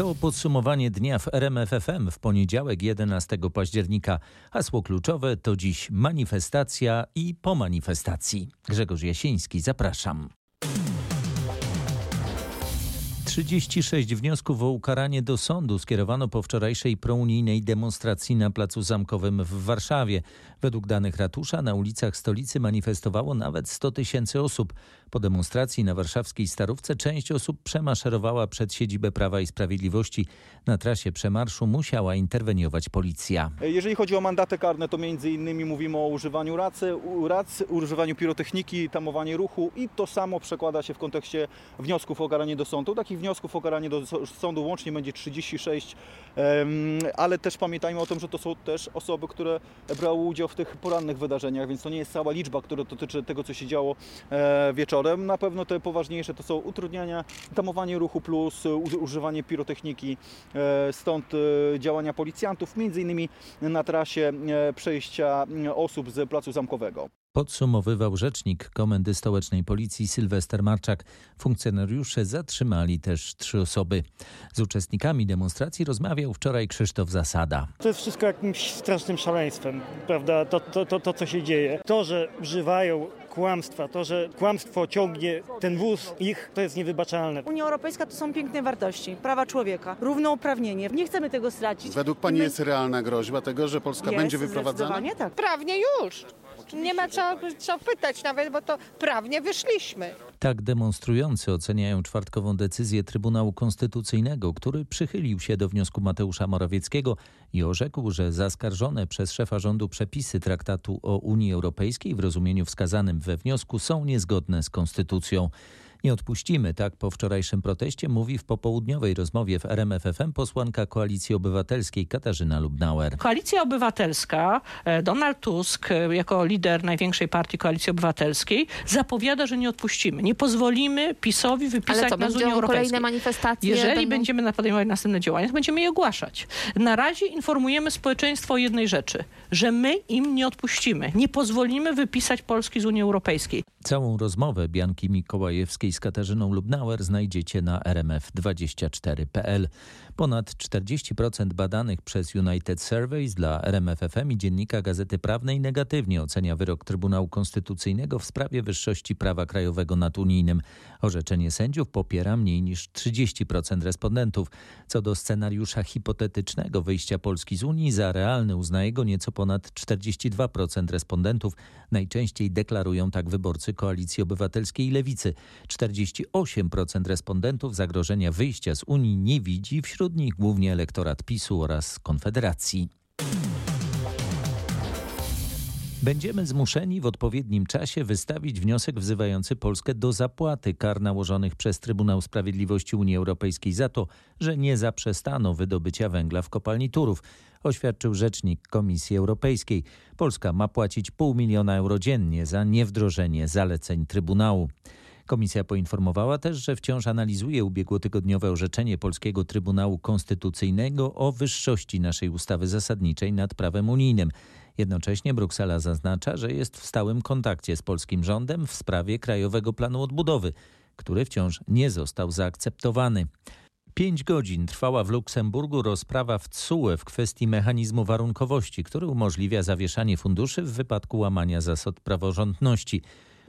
To podsumowanie dnia w RMFFM w poniedziałek 11 października. Hasło kluczowe to dziś manifestacja i po manifestacji. Grzegorz Jasiński, zapraszam. 36 wniosków o ukaranie do sądu skierowano po wczorajszej prounijnej demonstracji na Placu Zamkowym w Warszawie. Według danych ratusza na ulicach stolicy manifestowało nawet 100 tysięcy osób. Po demonstracji na warszawskiej Starówce część osób przemaszerowała przed siedzibę Prawa i Sprawiedliwości. Na trasie przemarszu musiała interweniować policja. Jeżeli chodzi o mandaty karne, to między innymi mówimy o używaniu racy, rac, używaniu pirotechniki, tamowanie ruchu i to samo przekłada się w kontekście wniosków o karanie do sądu. Takich wniosków o karanie do sądu łącznie będzie 36, ale też pamiętajmy o tym, że to są też osoby, które brały udział w tych porannych wydarzeniach, więc to nie jest cała liczba, która dotyczy tego, co się działo e, wieczorem. Na pewno te poważniejsze to są utrudniania, tamowanie ruchu plus używanie pirotechniki, e, stąd e, działania policjantów, między innymi na trasie przejścia osób z Placu Zamkowego. Podsumowywał rzecznik Komendy Stołecznej Policji Sylwester Marczak. Funkcjonariusze zatrzymali też trzy osoby. Z uczestnikami demonstracji rozmawiał wczoraj Krzysztof Zasada. To jest wszystko jakimś strasznym szaleństwem, prawda? To, to, to, to co się dzieje. To, że używają kłamstwa, to, że kłamstwo ciągnie ten wóz ich, to jest niewybaczalne. Unia Europejska to są piękne wartości, prawa człowieka, równouprawnienie. Nie chcemy tego stracić. Według Pani My... jest realna groźba tego, że Polska jest, będzie wyprowadzana? tak. Prawnie już. Nie ma co, co pytać nawet, bo to prawnie wyszliśmy. Tak demonstrujący oceniają czwartkową decyzję Trybunału Konstytucyjnego, który przychylił się do wniosku Mateusza Morawieckiego i orzekł, że zaskarżone przez szefa rządu przepisy traktatu o Unii Europejskiej w rozumieniu wskazanym we wniosku są niezgodne z konstytucją. Nie odpuścimy, tak po wczorajszym proteście mówi w popołudniowej rozmowie w RMFFM posłanka Koalicji Obywatelskiej Katarzyna Lubnauer. Koalicja Obywatelska, e, Donald Tusk e, jako lider największej partii Koalicji Obywatelskiej zapowiada, że nie odpuścimy. Nie pozwolimy PiSowi wypisać Ale co, nas z Unii Europejskiej. kolejne manifestacje? Jeżeli będą... będziemy podejmować następne działania, to będziemy je ogłaszać. Na razie informujemy społeczeństwo o jednej rzeczy, że my im nie odpuścimy. Nie pozwolimy wypisać Polski z Unii Europejskiej. Całą rozmowę Bianki Mikołajewskiej z Katarzyną Lubnauer znajdziecie na rmf24.pl. Ponad 40% badanych przez United Surveys dla RMFFM i Dziennika Gazety Prawnej negatywnie ocenia wyrok Trybunału Konstytucyjnego w sprawie wyższości prawa krajowego nad unijnym. Orzeczenie sędziów popiera mniej niż 30% respondentów. Co do scenariusza hipotetycznego wyjścia Polski z Unii, za realny uznaje go nieco ponad 42% respondentów. Najczęściej deklarują tak wyborcy Koalicji Obywatelskiej i Lewicy. 48% respondentów zagrożenia wyjścia z Unii nie widzi, wśród nich głównie elektorat PiSu oraz Konfederacji. Będziemy zmuszeni w odpowiednim czasie wystawić wniosek wzywający Polskę do zapłaty kar nałożonych przez Trybunał Sprawiedliwości Unii Europejskiej za to, że nie zaprzestano wydobycia węgla w kopalni Turów, oświadczył rzecznik Komisji Europejskiej. Polska ma płacić pół miliona euro dziennie za niewdrożenie zaleceń Trybunału. Komisja poinformowała też, że wciąż analizuje ubiegłotygodniowe orzeczenie Polskiego Trybunału Konstytucyjnego o wyższości naszej ustawy zasadniczej nad prawem unijnym. Jednocześnie Bruksela zaznacza, że jest w stałym kontakcie z polskim rządem w sprawie Krajowego Planu Odbudowy, który wciąż nie został zaakceptowany. Pięć godzin trwała w Luksemburgu rozprawa w TSUE w kwestii mechanizmu warunkowości, który umożliwia zawieszanie funduszy w wypadku łamania zasad praworządności.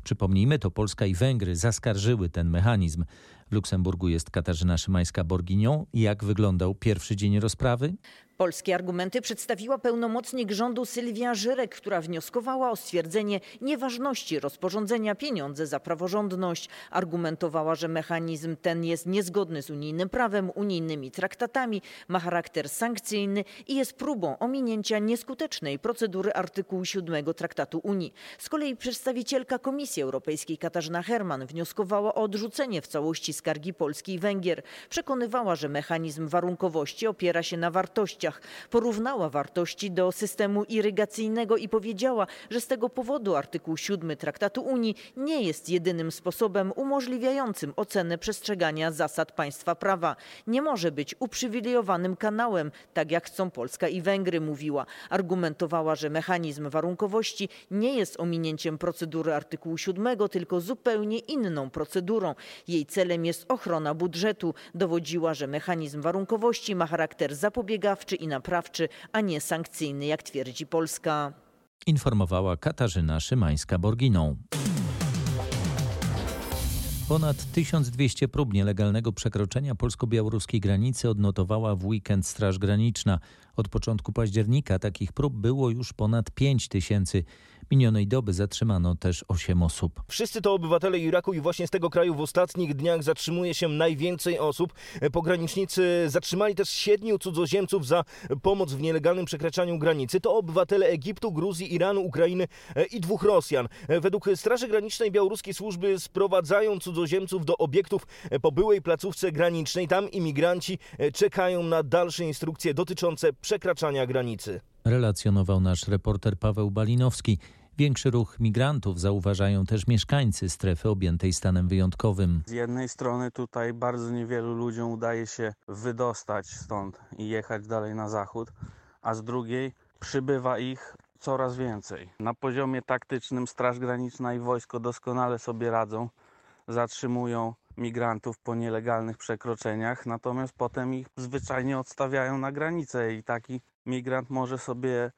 Przypomnijmy, to Polska i Węgry zaskarżyły ten mechanizm. W Luksemburgu jest Katarzyna Szymańska-Borginią. Jak wyglądał pierwszy dzień rozprawy? Polskie argumenty przedstawiła pełnomocnik rządu Sylwia Żyrek, która wnioskowała o stwierdzenie nieważności rozporządzenia pieniądze za praworządność. Argumentowała, że mechanizm ten jest niezgodny z unijnym prawem, unijnymi traktatami, ma charakter sankcyjny i jest próbą ominięcia nieskutecznej procedury artykułu 7 Traktatu Unii. Z kolei przedstawicielka Komisji Europejskiej Katarzyna Herman wnioskowała o odrzucenie w całości skargi Polski i Węgier. Przekonywała, że mechanizm warunkowości opiera się na wartościach, Porównała wartości do systemu irygacyjnego i powiedziała, że z tego powodu artykuł 7 Traktatu Unii nie jest jedynym sposobem umożliwiającym ocenę przestrzegania zasad państwa prawa. Nie może być uprzywilejowanym kanałem, tak jak chcą Polska i Węgry, mówiła. Argumentowała, że mechanizm warunkowości nie jest ominięciem procedury artykułu 7, tylko zupełnie inną procedurą. Jej celem jest jest ochrona budżetu. Dowodziła, że mechanizm warunkowości ma charakter zapobiegawczy i naprawczy, a nie sankcyjny, jak twierdzi Polska. Informowała Katarzyna Szymańska-Borginą. Ponad 1200 prób nielegalnego przekroczenia polsko-białoruskiej granicy odnotowała w weekend Straż Graniczna. Od początku października takich prób było już ponad 5 tysięcy. Minionej doby zatrzymano też 8 osób. Wszyscy to obywatele Iraku i właśnie z tego kraju w ostatnich dniach zatrzymuje się najwięcej osób. Pogranicznicy zatrzymali też siedmiu cudzoziemców za pomoc w nielegalnym przekraczaniu granicy. To obywatele Egiptu, Gruzji, Iranu, Ukrainy i dwóch Rosjan. Według Straży Granicznej białoruskiej służby sprowadzają cudzoziemców do obiektów po byłej placówce granicznej. Tam imigranci czekają na dalsze instrukcje dotyczące przekraczania granicy. Relacjonował nasz reporter Paweł Balinowski. Większy ruch migrantów zauważają też mieszkańcy strefy objętej stanem wyjątkowym. Z jednej strony tutaj bardzo niewielu ludziom udaje się wydostać stąd i jechać dalej na zachód, a z drugiej przybywa ich coraz więcej. Na poziomie taktycznym Straż Graniczna i wojsko doskonale sobie radzą, zatrzymują migrantów po nielegalnych przekroczeniach, natomiast potem ich zwyczajnie odstawiają na granicę i taki migrant może sobie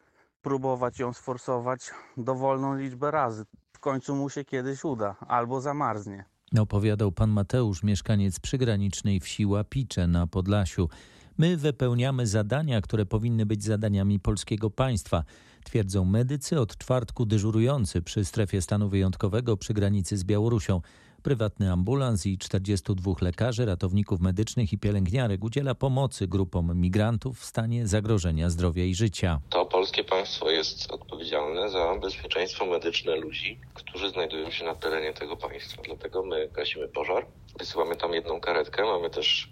próbować ją sforsować dowolną liczbę razy. W końcu mu się kiedyś uda albo zamarznie. Opowiadał pan Mateusz, mieszkaniec przygranicznej wsi Łapicze na Podlasiu. My wypełniamy zadania, które powinny być zadaniami polskiego państwa, twierdzą medycy od czwartku dyżurujący przy strefie stanu wyjątkowego przy granicy z Białorusią. Prywatny ambulans i 42 lekarzy, ratowników medycznych i pielęgniarek udziela pomocy grupom migrantów w stanie zagrożenia zdrowia i życia. To polskie państwo jest odpowiedzialne za bezpieczeństwo medyczne ludzi, którzy znajdują się na terenie tego państwa. Dlatego my gasimy pożar, wysyłamy tam jedną karetkę, mamy też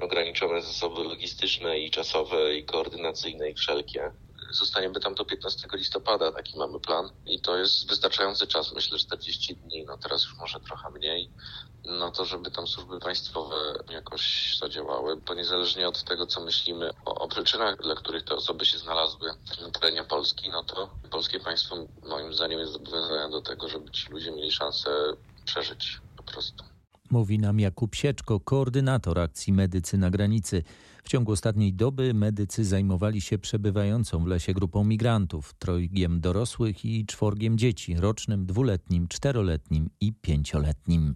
ograniczone zasoby logistyczne i czasowe i koordynacyjne i wszelkie zostaniemy tam do 15 listopada, taki mamy plan. I to jest wystarczający czas, myślę 40 dni, no teraz już może trochę mniej, no to żeby tam służby państwowe jakoś zadziałały, bo niezależnie od tego, co myślimy o, o przyczynach, dla których te osoby się znalazły na terenie Polski, no to polskie państwo moim zdaniem jest zobowiązane do tego, żeby ci ludzie mieli szansę przeżyć po prostu. Mówi nam Jakub Sieczko, koordynator akcji Medycy na granicy. W ciągu ostatniej doby medycy zajmowali się przebywającą w lesie grupą migrantów, trojgiem dorosłych i czworgiem dzieci, rocznym, dwuletnim, czteroletnim i pięcioletnim.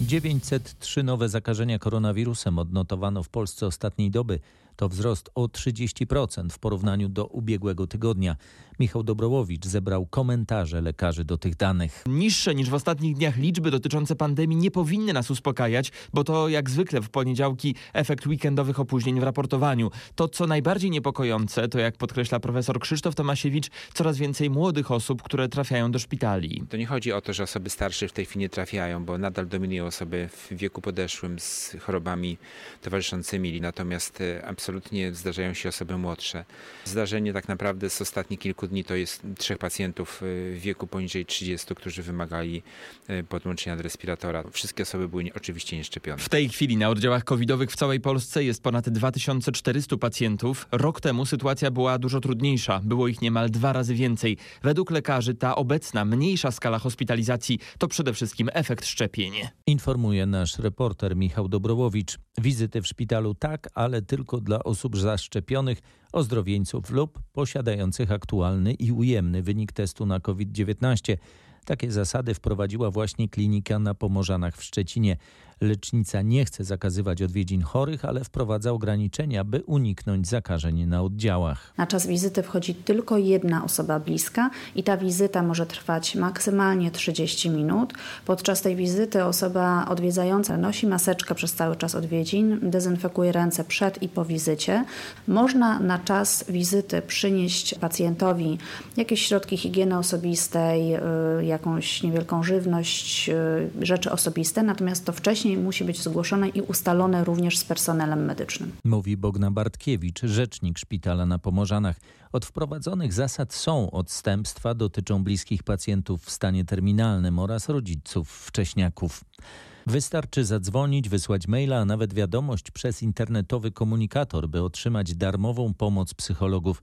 903 nowe zakażenia koronawirusem odnotowano w Polsce ostatniej doby. To wzrost o 30% w porównaniu do ubiegłego tygodnia. Michał Dobrołowicz zebrał komentarze lekarzy do tych danych. Niższe niż w ostatnich dniach liczby dotyczące pandemii nie powinny nas uspokajać, bo to jak zwykle w poniedziałki efekt weekendowych opóźnień w raportowaniu. To co najbardziej niepokojące to jak podkreśla profesor Krzysztof Tomasiewicz, coraz więcej młodych osób, które trafiają do szpitali. To nie chodzi o to, że osoby starsze w tej chwili nie trafiają, bo nadal dominują osoby w wieku podeszłym z chorobami towarzyszącymi, natomiast e, absolutnie zdarzają się osoby młodsze. Zdarzenie tak naprawdę z ostatnich kilku dni to jest trzech pacjentów w wieku poniżej 30, którzy wymagali e, podłączenia do respiratora. Wszystkie osoby były oczywiście nieszczepione. W tej chwili na oddziałach covidowych w całej Polsce jest ponad 2400 pacjentów. Rok temu sytuacja była dużo trudniejsza. Było ich niemal dwa razy więcej. Według lekarzy ta obecna, mniejsza skala hospitalizacji to przede wszystkim efekt szczepień. Informuje nasz reporter Michał Dobrołowicz. Wizyty w szpitalu tak, ale tylko dla osób zaszczepionych, ozdrowieńców lub posiadających aktualny i ujemny wynik testu na COVID-19. Takie zasady wprowadziła właśnie klinika na Pomorzanach w Szczecinie. Lecznica nie chce zakazywać odwiedzin chorych, ale wprowadza ograniczenia, by uniknąć zakażeń na oddziałach. Na czas wizyty wchodzi tylko jedna osoba bliska i ta wizyta może trwać maksymalnie 30 minut. Podczas tej wizyty osoba odwiedzająca nosi maseczkę przez cały czas odwiedzin, dezynfekuje ręce przed i po wizycie. Można na czas wizyty przynieść pacjentowi jakieś środki higieny osobistej, jakąś niewielką żywność, rzeczy osobiste, natomiast to wcześniej musi być zgłoszone i ustalone również z personelem medycznym. Mówi Bogna Bartkiewicz, rzecznik szpitala na Pomorzanach. Od wprowadzonych zasad są odstępstwa, dotyczą bliskich pacjentów w stanie terminalnym oraz rodziców wcześniaków. Wystarczy zadzwonić, wysłać maila, a nawet wiadomość przez internetowy komunikator, by otrzymać darmową pomoc psychologów.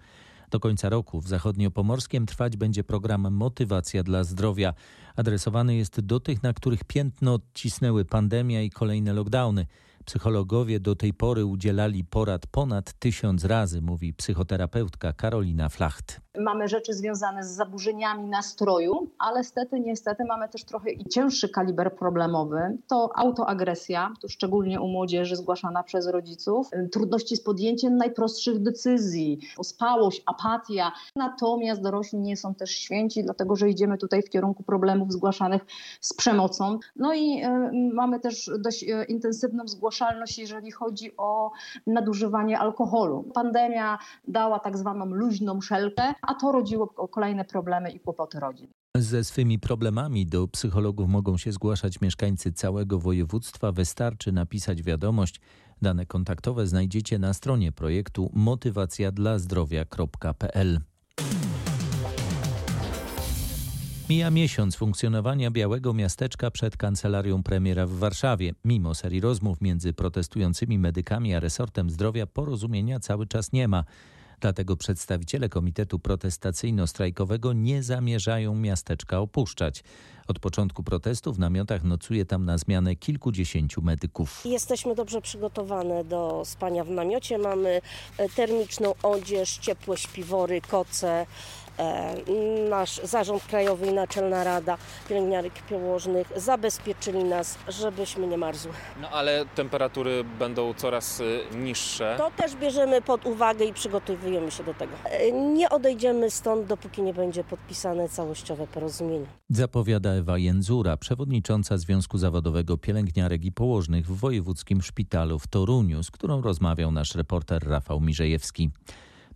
Do końca roku w Zachodniopomorskiem trwać będzie program Motywacja dla Zdrowia. Adresowany jest do tych, na których piętno odcisnęły pandemia i kolejne lockdowny. Psychologowie do tej pory udzielali porad ponad tysiąc razy, mówi psychoterapeutka Karolina Flacht. Mamy rzeczy związane z zaburzeniami nastroju, ale stety, niestety mamy też trochę i cięższy kaliber problemowy. To autoagresja, to szczególnie u młodzieży zgłaszana przez rodziców, trudności z podjęciem najprostszych decyzji, ospałość, apatia. Natomiast dorośli nie są też święci, dlatego że idziemy tutaj w kierunku problemów zgłaszanych z przemocą. No i y, mamy też dość y, intensywną zgłaszalność, jeżeli chodzi o nadużywanie alkoholu. Pandemia dała tak zwaną luźną szelkę, a to rodziło kolejne problemy i kłopoty rodzin. Ze swymi problemami do psychologów mogą się zgłaszać mieszkańcy całego województwa. Wystarczy napisać wiadomość. Dane kontaktowe znajdziecie na stronie projektu motywacjadlazdrowia.pl. Mija miesiąc funkcjonowania Białego Miasteczka przed kancelarią premiera w Warszawie. Mimo serii rozmów między protestującymi medykami a resortem zdrowia porozumienia cały czas nie ma. Dlatego przedstawiciele Komitetu Protestacyjno-Strajkowego nie zamierzają miasteczka opuszczać. Od początku protestów w namiotach nocuje tam na zmianę kilkudziesięciu medyków. Jesteśmy dobrze przygotowane do spania w namiocie. Mamy e, termiczną odzież, ciepłe śpiwory, koce, nasz Zarząd Krajowy i Naczelna Rada Pielęgniarek i Położnych zabezpieczyli nas, żebyśmy nie marzły. No ale temperatury będą coraz y, niższe. To też bierzemy pod uwagę i przygotowujemy się do tego. E, nie odejdziemy stąd, dopóki nie będzie podpisane całościowe porozumienie. Zapowiada Ewa Jędzura, przewodnicząca Związku Zawodowego Pielęgniarek i Położnych w Wojewódzkim Szpitalu w Toruniu, z którą rozmawiał nasz reporter Rafał Mirzejewski.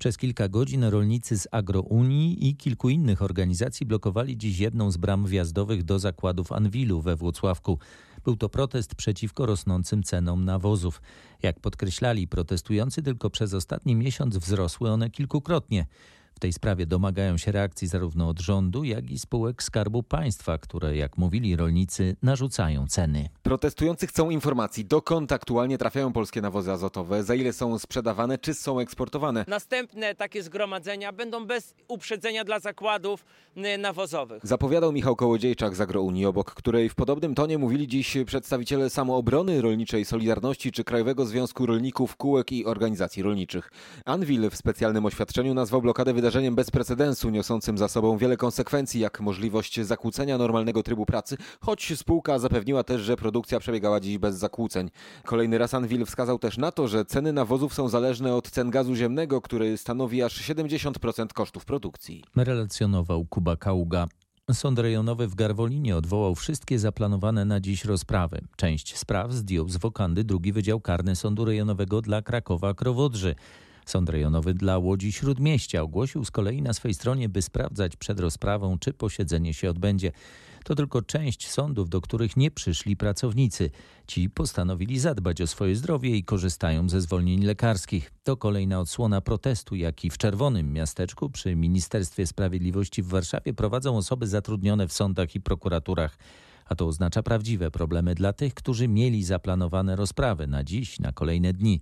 Przez kilka godzin rolnicy z Agrounii i kilku innych organizacji blokowali dziś jedną z bram wjazdowych do zakładów Anwilu we Włocławku. Był to protest przeciwko rosnącym cenom nawozów. Jak podkreślali protestujący, tylko przez ostatni miesiąc wzrosły one kilkukrotnie. W tej sprawie domagają się reakcji zarówno od rządu, jak i spółek Skarbu Państwa, które, jak mówili rolnicy, narzucają ceny. Protestujący chcą informacji, dokąd aktualnie trafiają polskie nawozy azotowe, za ile są sprzedawane, czy są eksportowane. Następne takie zgromadzenia będą bez uprzedzenia dla zakładów y, nawozowych. Zapowiadał Michał Kołodziejczak z Agrounii, obok której w podobnym tonie mówili dziś przedstawiciele Samoobrony Rolniczej Solidarności czy Krajowego Związku Rolników, Kółek i Organizacji Rolniczych. Anwil w specjalnym oświadczeniu nazwał blokadę wydarzeniem bez precedensu, niosącym za sobą wiele konsekwencji, jak możliwość zakłócenia normalnego trybu pracy, choć spółka zapewniła też, że produkcja przebiegała dziś bez zakłóceń. Kolejny raz Anwil wskazał też na to, że ceny nawozów są zależne od cen gazu ziemnego, który stanowi aż 70% kosztów produkcji. Relacjonował Kuba Kaługa. Sąd rejonowy w Garwolinie odwołał wszystkie zaplanowane na dziś rozprawy. Część spraw zdjął z wokandy drugi Wydział Karny Sądu Rejonowego dla Krakowa-Krowodrzy. Sąd rejonowy dla Łodzi Śródmieścia ogłosił z kolei na swej stronie, by sprawdzać przed rozprawą, czy posiedzenie się odbędzie. To tylko część sądów, do których nie przyszli pracownicy. Ci postanowili zadbać o swoje zdrowie i korzystają ze zwolnień lekarskich. To kolejna odsłona protestu, jaki w Czerwonym Miasteczku przy Ministerstwie Sprawiedliwości w Warszawie prowadzą osoby zatrudnione w sądach i prokuraturach. A to oznacza prawdziwe problemy dla tych, którzy mieli zaplanowane rozprawy na dziś, na kolejne dni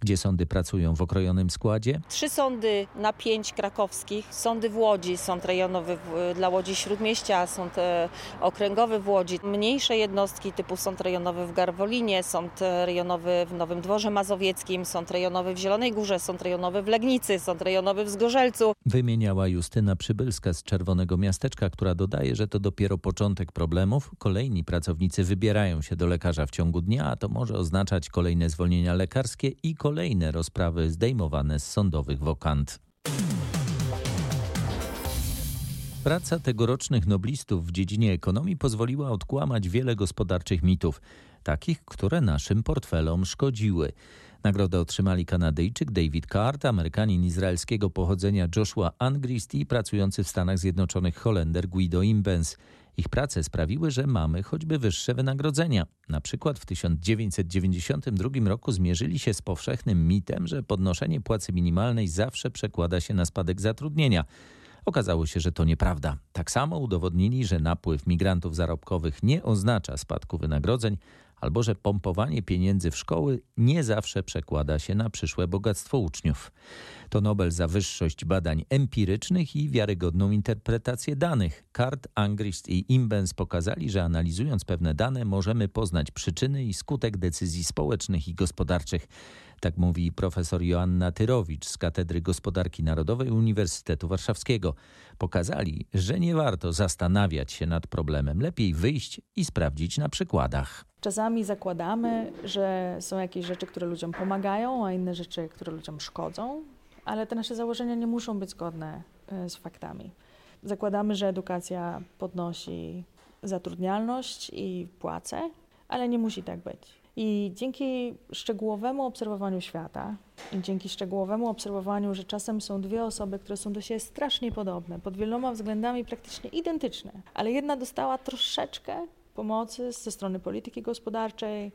gdzie sądy pracują w okrojonym składzie. Trzy sądy na pięć krakowskich, sądy w Łodzi, sąd rejonowy w, dla Łodzi Śródmieścia, sąd e, okręgowy w Łodzi, mniejsze jednostki typu sąd rejonowy w Garwolinie, sąd rejonowy w Nowym Dworze Mazowieckim, sąd rejonowy w Zielonej Górze, sąd rejonowy w Legnicy, sąd rejonowy w Zgorzelcu. Wymieniała Justyna Przybylska z Czerwonego Miasteczka, która dodaje, że to dopiero początek problemów. Kolejni pracownicy wybierają się do lekarza w ciągu dnia, a to może oznaczać kolejne zwolnienia lekarskie i kolejne rozprawy zdejmowane z sądowych wokant. Praca tegorocznych noblistów w dziedzinie ekonomii pozwoliła odkłamać wiele gospodarczych mitów, takich, które naszym portfelom szkodziły. Nagrodę otrzymali Kanadyjczyk David Card, Amerykanin izraelskiego pochodzenia Joshua Angrist i pracujący w Stanach Zjednoczonych Holender Guido Imbens. Ich prace sprawiły, że mamy choćby wyższe wynagrodzenia. Na przykład w 1992 roku zmierzyli się z powszechnym mitem, że podnoszenie płacy minimalnej zawsze przekłada się na spadek zatrudnienia. Okazało się, że to nieprawda. Tak samo udowodnili, że napływ migrantów zarobkowych nie oznacza spadku wynagrodzeń, albo że pompowanie pieniędzy w szkoły nie zawsze przekłada się na przyszłe bogactwo uczniów. To Nobel za wyższość badań empirycznych i wiarygodną interpretację danych. Card, Angrist i Imbens pokazali, że analizując pewne dane możemy poznać przyczyny i skutek decyzji społecznych i gospodarczych. Tak mówi profesor Joanna Tyrowicz z Katedry Gospodarki Narodowej Uniwersytetu Warszawskiego. Pokazali, że nie warto zastanawiać się nad problemem, lepiej wyjść i sprawdzić na przykładach. Czasami zakładamy, że są jakieś rzeczy, które ludziom pomagają, a inne rzeczy, które ludziom szkodzą, ale te nasze założenia nie muszą być zgodne e, z faktami. Zakładamy, że edukacja podnosi zatrudnialność i płace, ale nie musi tak być. I dzięki szczegółowemu obserwowaniu świata i dzięki szczegółowemu obserwowaniu, że czasem są dwie osoby, które są do siebie strasznie podobne, pod wieloma względami praktycznie identyczne, ale jedna dostała troszeczkę pomocy ze strony polityki gospodarczej,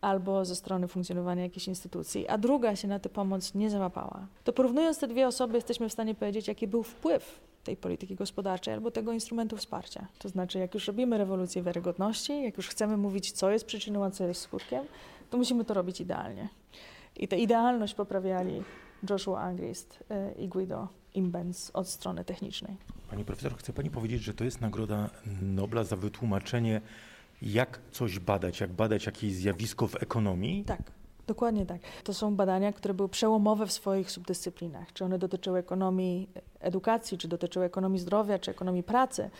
albo ze strony funkcjonowania jakiejś instytucji, a druga się na tę pomoc nie załapała, to porównując te dwie osoby jesteśmy w stanie powiedzieć, jaki był wpływ tej polityki gospodarczej albo tego instrumentu wsparcia. To znaczy, jak już robimy rewolucję wiarygodności, jak już chcemy mówić, co jest przyczyną, a co jest skutkiem, to musimy to robić idealnie. I tę idealność poprawiali Joshua Angrist y, i Guido Imbens od strony technicznej. Pani profesor, chce Pani powiedzieć, że to jest nagroda Nobla za wytłumaczenie, jak coś badać, jak badać jakieś zjawisko w ekonomii? Tak. Dokładnie tak. To są badania, które były przełomowe w swoich subdyscyplinach. Czy one dotyczyły ekonomii edukacji, czy dotyczyły ekonomii zdrowia, czy ekonomii pracy,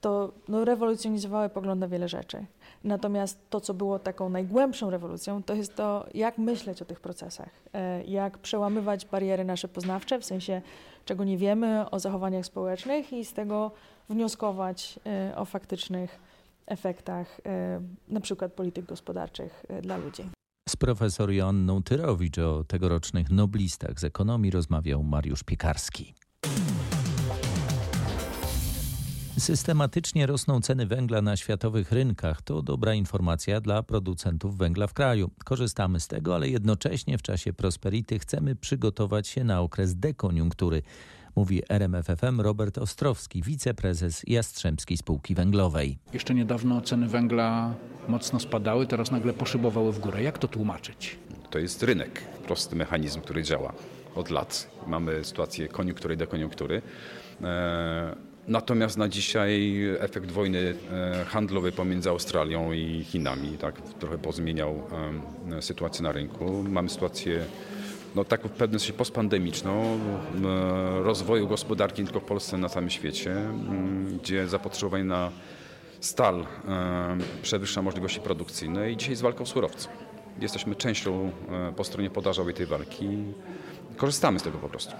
to no, rewolucjonizowały pogląd na wiele rzeczy. Natomiast to, co było taką najgłębszą rewolucją, to jest to, jak myśleć o tych procesach, e, jak przełamywać bariery nasze poznawcze, w sensie czego nie wiemy o zachowaniach społecznych i z tego wnioskować e, o faktycznych efektach e, na przykład polityk gospodarczych dla ludzi. Z profesor Joanną Tyrowicz o tegorocznych noblistach z ekonomii rozmawiał Mariusz Piekarski. Systematycznie rosną ceny węgla na światowych rynkach. To dobra informacja dla producentów węgla w kraju. Korzystamy z tego, ale jednocześnie w czasie prosperity chcemy przygotować się na okres dekoniunktury. Mówi RMFFM Robert Ostrowski, wiceprezes Jastrzębskiej Spółki Węglowej. Jeszcze niedawno ceny węgla mocno spadały, teraz nagle poszybowały w górę. Jak to tłumaczyć? To jest rynek, prosty mechanizm, który działa od lat. Mamy sytuację koniunktury i dekoniunktury. E, natomiast na dzisiaj efekt wojny e, handlowej pomiędzy Australią i Chinami tak, trochę pozmieniał sytuację na rynku. Mamy sytuację no, tak w pewnym sensie postpandemiczną rozwoju gospodarki nie tylko w Polsce, na całym świecie, gdzie zapotrzebowanie na stal przewyższa możliwości produkcyjne i dzisiaj jest walka o. Jesteśmy częścią po stronie podażowej tej walki. Korzystamy z tego po prostu.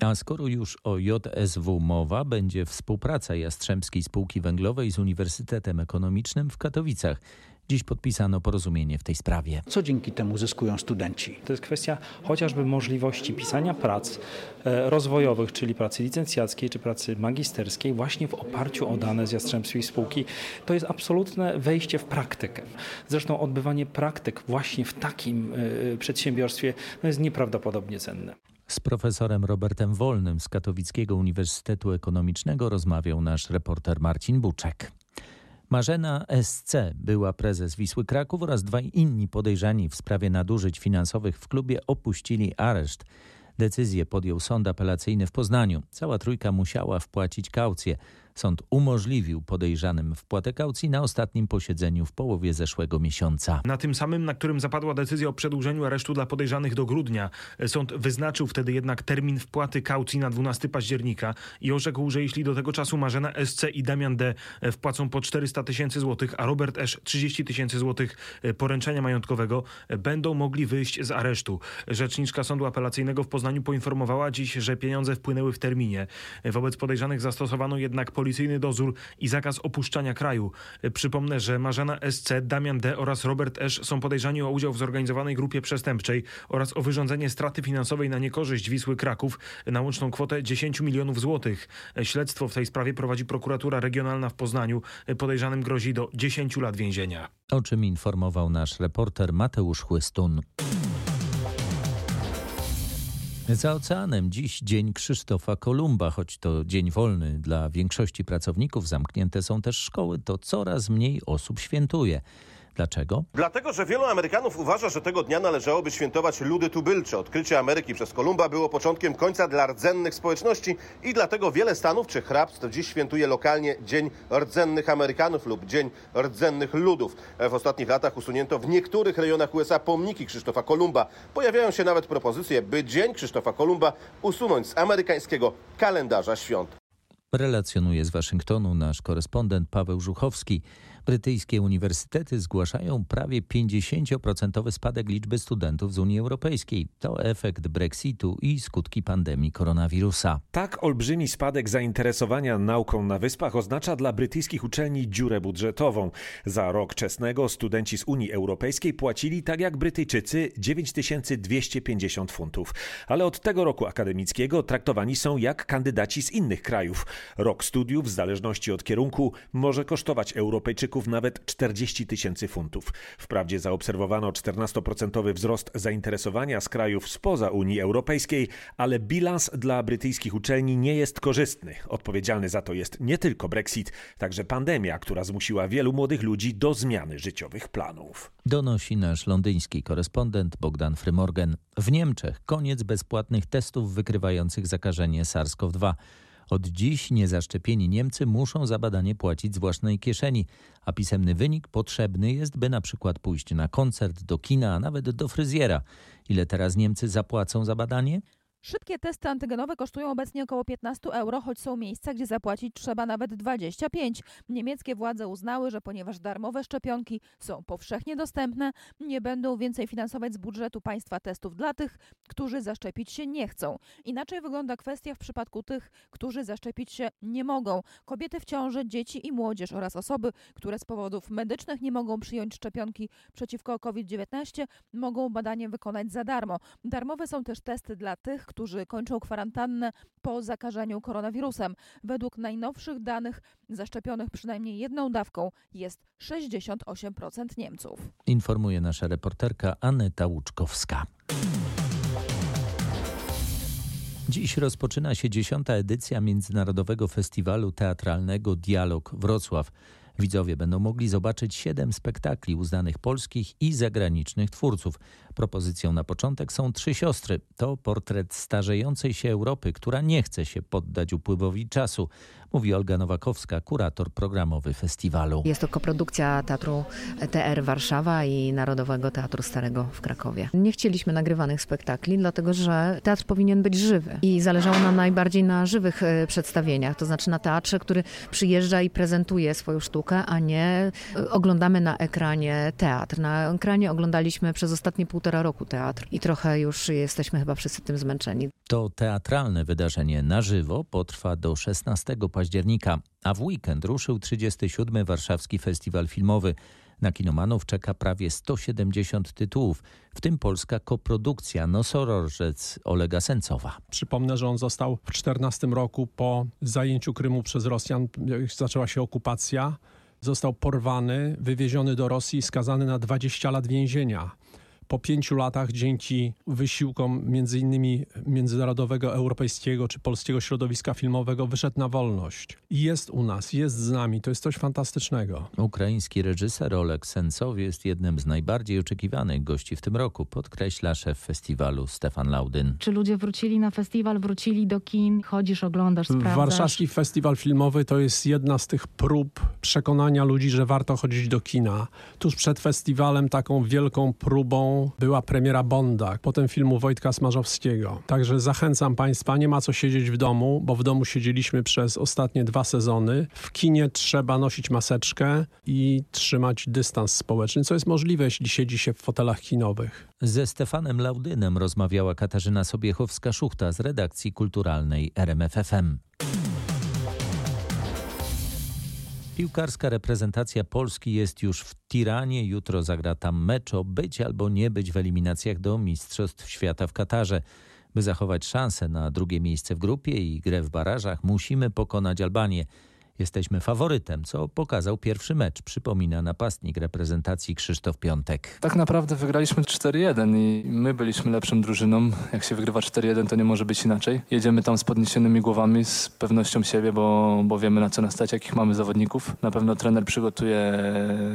A skoro już o JSW mowa, będzie współpraca Jastrzębskiej Spółki Węglowej z Uniwersytetem Ekonomicznym w Katowicach. Dziś podpisano porozumienie w tej sprawie. Co dzięki temu zyskują studenci? To jest kwestia chociażby możliwości pisania prac e, rozwojowych, czyli pracy licencjackiej czy pracy magisterskiej właśnie w oparciu o dane z Jastrzębskiej Spółki. To jest absolutne wejście w praktykę. Zresztą odbywanie praktyk właśnie w takim e, przedsiębiorstwie no jest nieprawdopodobnie cenne. Z profesorem Robertem Wolnym z Katowickiego Uniwersytetu Ekonomicznego rozmawiał nasz reporter Marcin Buczek. Marzena SC, była prezes Wisły Kraków oraz dwaj inni podejrzani w sprawie nadużyć finansowych w klubie opuścili areszt. Decyzję podjął sąd apelacyjny w Poznaniu. Cała trójka musiała wpłacić kaucję. Sąd umożliwił podejrzanym wpłatę kaucji na ostatnim posiedzeniu w połowie zeszłego miesiąca. Na tym samym, na którym zapadła decyzja o przedłużeniu aresztu dla podejrzanych do grudnia. Sąd wyznaczył wtedy jednak termin wpłaty kaucji na 12 października i orzekł, że jeśli do tego czasu Marzena SC i Damian D wpłacą po 400 tysięcy złotych, a Robert Esz 30 tysięcy złotych poręczenia majątkowego, będą mogli wyjść z aresztu. Rzeczniczka Sądu Apelacyjnego w Poznaniu poinformowała dziś, że pieniądze wpłynęły w terminie. Wobec podejrzanych zastosowano jednak policyjny dozór i zakaz opuszczania kraju. Przypomnę, że Marzena SC, Damian D. oraz Robert Esz są podejrzani o udział w zorganizowanej grupie przestępczej oraz o wyrządzenie straty finansowej na niekorzyść Wisły Kraków na łączną kwotę 10 milionów złotych. Śledztwo w tej sprawie prowadzi prokuratura regionalna w Poznaniu. Podejrzanym grozi do 10 lat więzienia. O czym informował nasz reporter Mateusz Chłystun. Za oceanem dziś dzień Krzysztofa Kolumba, choć to dzień wolny dla większości pracowników, zamknięte są też szkoły, to coraz mniej osób świętuje. Dlaczego? Dlatego, że wielu Amerykanów uważa, że tego dnia należałoby świętować ludy tubylcze. Odkrycie Ameryki przez Kolumba było początkiem końca dla rdzennych społeczności i dlatego wiele stanów czy hrabstw dziś świętuje lokalnie Dzień Rdzennych Amerykanów lub Dzień Rdzennych Ludów. W ostatnich latach usunięto w niektórych rejonach USA pomniki Krzysztofa Kolumba. Pojawiają się nawet propozycje, by Dzień Krzysztofa Kolumba usunąć z amerykańskiego kalendarza świąt. Relacjonuje z Waszyngtonu nasz korespondent Paweł Żuchowski. Brytyjskie uniwersytety zgłaszają prawie 50% spadek liczby studentów z Unii Europejskiej. To efekt Brexitu i skutki pandemii koronawirusa. Tak olbrzymi spadek zainteresowania nauką na wyspach oznacza dla brytyjskich uczelni dziurę budżetową. Za rok czesnego studenci z Unii Europejskiej płacili tak jak Brytyjczycy 9250 funtów. Ale od tego roku akademickiego traktowani są jak kandydaci z innych krajów. Rok studiów w zależności od kierunku może kosztować Europejczyków nawet 40 tysięcy funtów. Wprawdzie zaobserwowano 14% wzrost zainteresowania z krajów spoza Unii Europejskiej, ale bilans dla brytyjskich uczelni nie jest korzystny. Odpowiedzialny za to jest nie tylko Brexit, także pandemia, która zmusiła wielu młodych ludzi do zmiany życiowych planów. Donosi nasz londyński korespondent Bogdan Frymorgan. W Niemczech koniec bezpłatnych testów wykrywających zakażenie SARS-CoV-2. Od dziś niezaszczepieni Niemcy muszą za badanie płacić z własnej kieszeni, a pisemny wynik potrzebny jest, by na przykład pójść na koncert, do kina, a nawet do fryzjera. Ile teraz Niemcy zapłacą za badanie? Szybkie testy antygenowe kosztują obecnie około 15 euro, choć są miejsca, gdzie zapłacić trzeba nawet 25. Niemieckie władze uznały, że ponieważ darmowe szczepionki są powszechnie dostępne, nie będą więcej finansować z budżetu państwa testów dla tych, którzy zaszczepić się nie chcą. Inaczej wygląda kwestia w przypadku tych, którzy zaszczepić się nie mogą. Kobiety w ciąży, dzieci i młodzież oraz osoby, które z powodów medycznych nie mogą przyjąć szczepionki przeciwko COVID-19, mogą badanie wykonać za darmo. Darmowe są też testy dla tych, którzy kończą kwarantannę po zakażeniu koronawirusem. Według najnowszych danych zaszczepionych przynajmniej jedną dawką jest 68% Niemców. Informuje nasza reporterka Aneta Łuczkowska. Dziś rozpoczyna się dziesiąta edycja Międzynarodowego Festiwalu Teatralnego Dialog Wrocław. Widzowie będą mogli zobaczyć siedem spektakli uznanych polskich i zagranicznych twórców. Propozycją na początek są Trzy Siostry. To portret starzejącej się Europy, która nie chce się poddać upływowi czasu, mówi Olga Nowakowska, kurator programowy festiwalu. Jest to koprodukcja Teatru TR Warszawa i Narodowego Teatru Starego w Krakowie. Nie chcieliśmy nagrywanych spektakli, dlatego że teatr powinien być żywy i zależało nam najbardziej na żywych e, przedstawieniach, to znaczy na teatrze, który przyjeżdża i prezentuje swoją sztukę, a nie e, oglądamy na ekranie teatr. Na ekranie oglądaliśmy przez ostatnie półtora roku teatr i trochę już jesteśmy chyba wszyscy tym zmęczeni. To teatralne wydarzenie na żywo potrwa do 16 października, a w weekend ruszył 37. Warszawski Festiwal Filmowy. Na kinomanów czeka prawie 170 tytułów, w tym polska koprodukcja Nosorożec Olega Sencowa. Przypomnę, że on został w 14 roku po zajęciu Krymu przez Rosjan, zaczęła się okupacja. Został porwany, wywieziony do Rosji i skazany na 20 lat więzienia po pięciu latach dzięki wysiłkom między innymi międzynarodowego, europejskiego czy polskiego środowiska filmowego wyszedł na wolność. I jest u nas, jest z nami. To jest coś fantastycznego. Ukraiński reżyser Oleg Sencow jest jednym z najbardziej oczekiwanych gości w tym roku, podkreśla szef festiwalu Stefan Laudyn. Czy ludzie wrócili na festiwal, wrócili do kin, chodzisz, oglądasz, sprawdzasz? Warszawski Festiwal Filmowy to jest jedna z tych prób przekonania ludzi, że warto chodzić do kina. Tuż przed festiwalem taką wielką próbą była premiera Bonda, potem filmu Wojtka Smarzowskiego. Także zachęcam Państwa, nie ma co siedzieć w domu, bo w domu siedzieliśmy przez ostatnie dwa sezony. W kinie trzeba nosić maseczkę i trzymać dystans społeczny, co jest możliwe, jeśli siedzi się w fotelach kinowych. Ze Stefanem Laudynem rozmawiała Katarzyna Sobiechowska-Szuchta z redakcji kulturalnej RMFFM. Piłkarska reprezentacja Polski jest już w Tiranie. Jutro zagra tam mecz o być albo nie być w eliminacjach do Mistrzostw Świata w Katarze. By zachować szansę na drugie miejsce w grupie i grę w barażach, musimy pokonać Albanię. Jesteśmy faworytem, co pokazał pierwszy mecz, przypomina napastnik reprezentacji Krzysztof Piątek. Tak naprawdę wygraliśmy 4-1 i my byliśmy lepszą drużyną. Jak się wygrywa 4-1 to nie może być inaczej. Jedziemy tam z podniesionymi głowami, z pewnością siebie, bo, bo wiemy na co nas stać, jakich mamy zawodników. Na pewno trener przygotuje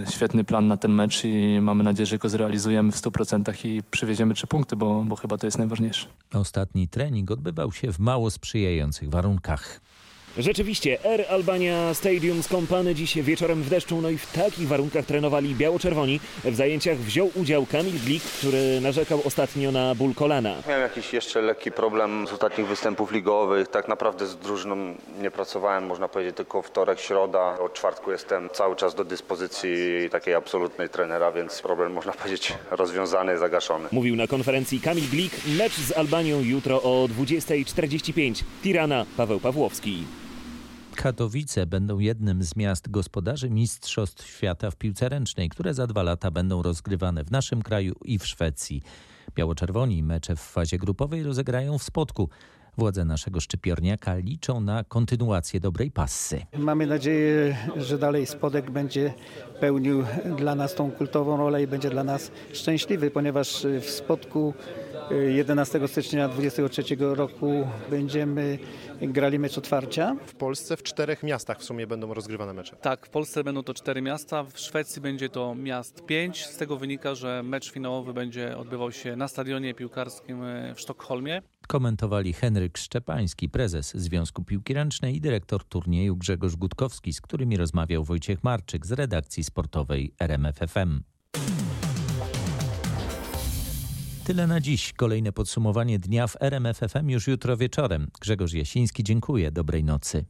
świetny plan na ten mecz i mamy nadzieję, że go zrealizujemy w 100% i przywieziemy trzy punkty, bo, bo chyba to jest najważniejsze. Ostatni trening odbywał się w mało sprzyjających warunkach. Rzeczywiście, Air Albania Stadium skąpany dziś wieczorem w deszczu, no i w takich warunkach trenowali biało-czerwoni. W zajęciach wziął udział Kamil Glik, który narzekał ostatnio na ból kolana. Miałem jakiś jeszcze lekki problem z ostatnich występów ligowych. Tak naprawdę z drużyną nie pracowałem, można powiedzieć, tylko wtorek, środa. Od czwartku jestem cały czas do dyspozycji takiej absolutnej trenera, więc problem, można powiedzieć, rozwiązany, zagaszony. Mówił na konferencji Kamil Glik. Mecz z Albanią jutro o 20.45. Tirana, Paweł Pawłowski. Katowice będą jednym z miast gospodarzy Mistrzostw Świata w piłce ręcznej, które za dwa lata będą rozgrywane w naszym kraju i w Szwecji. Biało-czerwoni mecze w fazie grupowej rozegrają w Spodku. Władze naszego szczypiorniaka liczą na kontynuację dobrej passy. Mamy nadzieję, że dalej Spodek będzie pełnił dla nas tą kultową rolę i będzie dla nas szczęśliwy, ponieważ w Spodku 11 stycznia 2023 roku będziemy grali mecz otwarcia. W Polsce w czterech miastach w sumie będą rozgrywane mecze. Tak, w Polsce będą to cztery miasta, w Szwecji będzie to miast pięć. Z tego wynika, że mecz finałowy będzie odbywał się na stadionie piłkarskim w Sztokholmie. Komentowali Henryk Szczepański, prezes Związku Piłki Ręcznej i dyrektor turnieju Grzegorz Gutkowski, z którymi rozmawiał Wojciech Marczyk z redakcji sportowej RMFFM. Tyle na dziś. Kolejne podsumowanie dnia w RMFFM już jutro wieczorem. Grzegorz Jasiński, dziękuję. Dobrej nocy.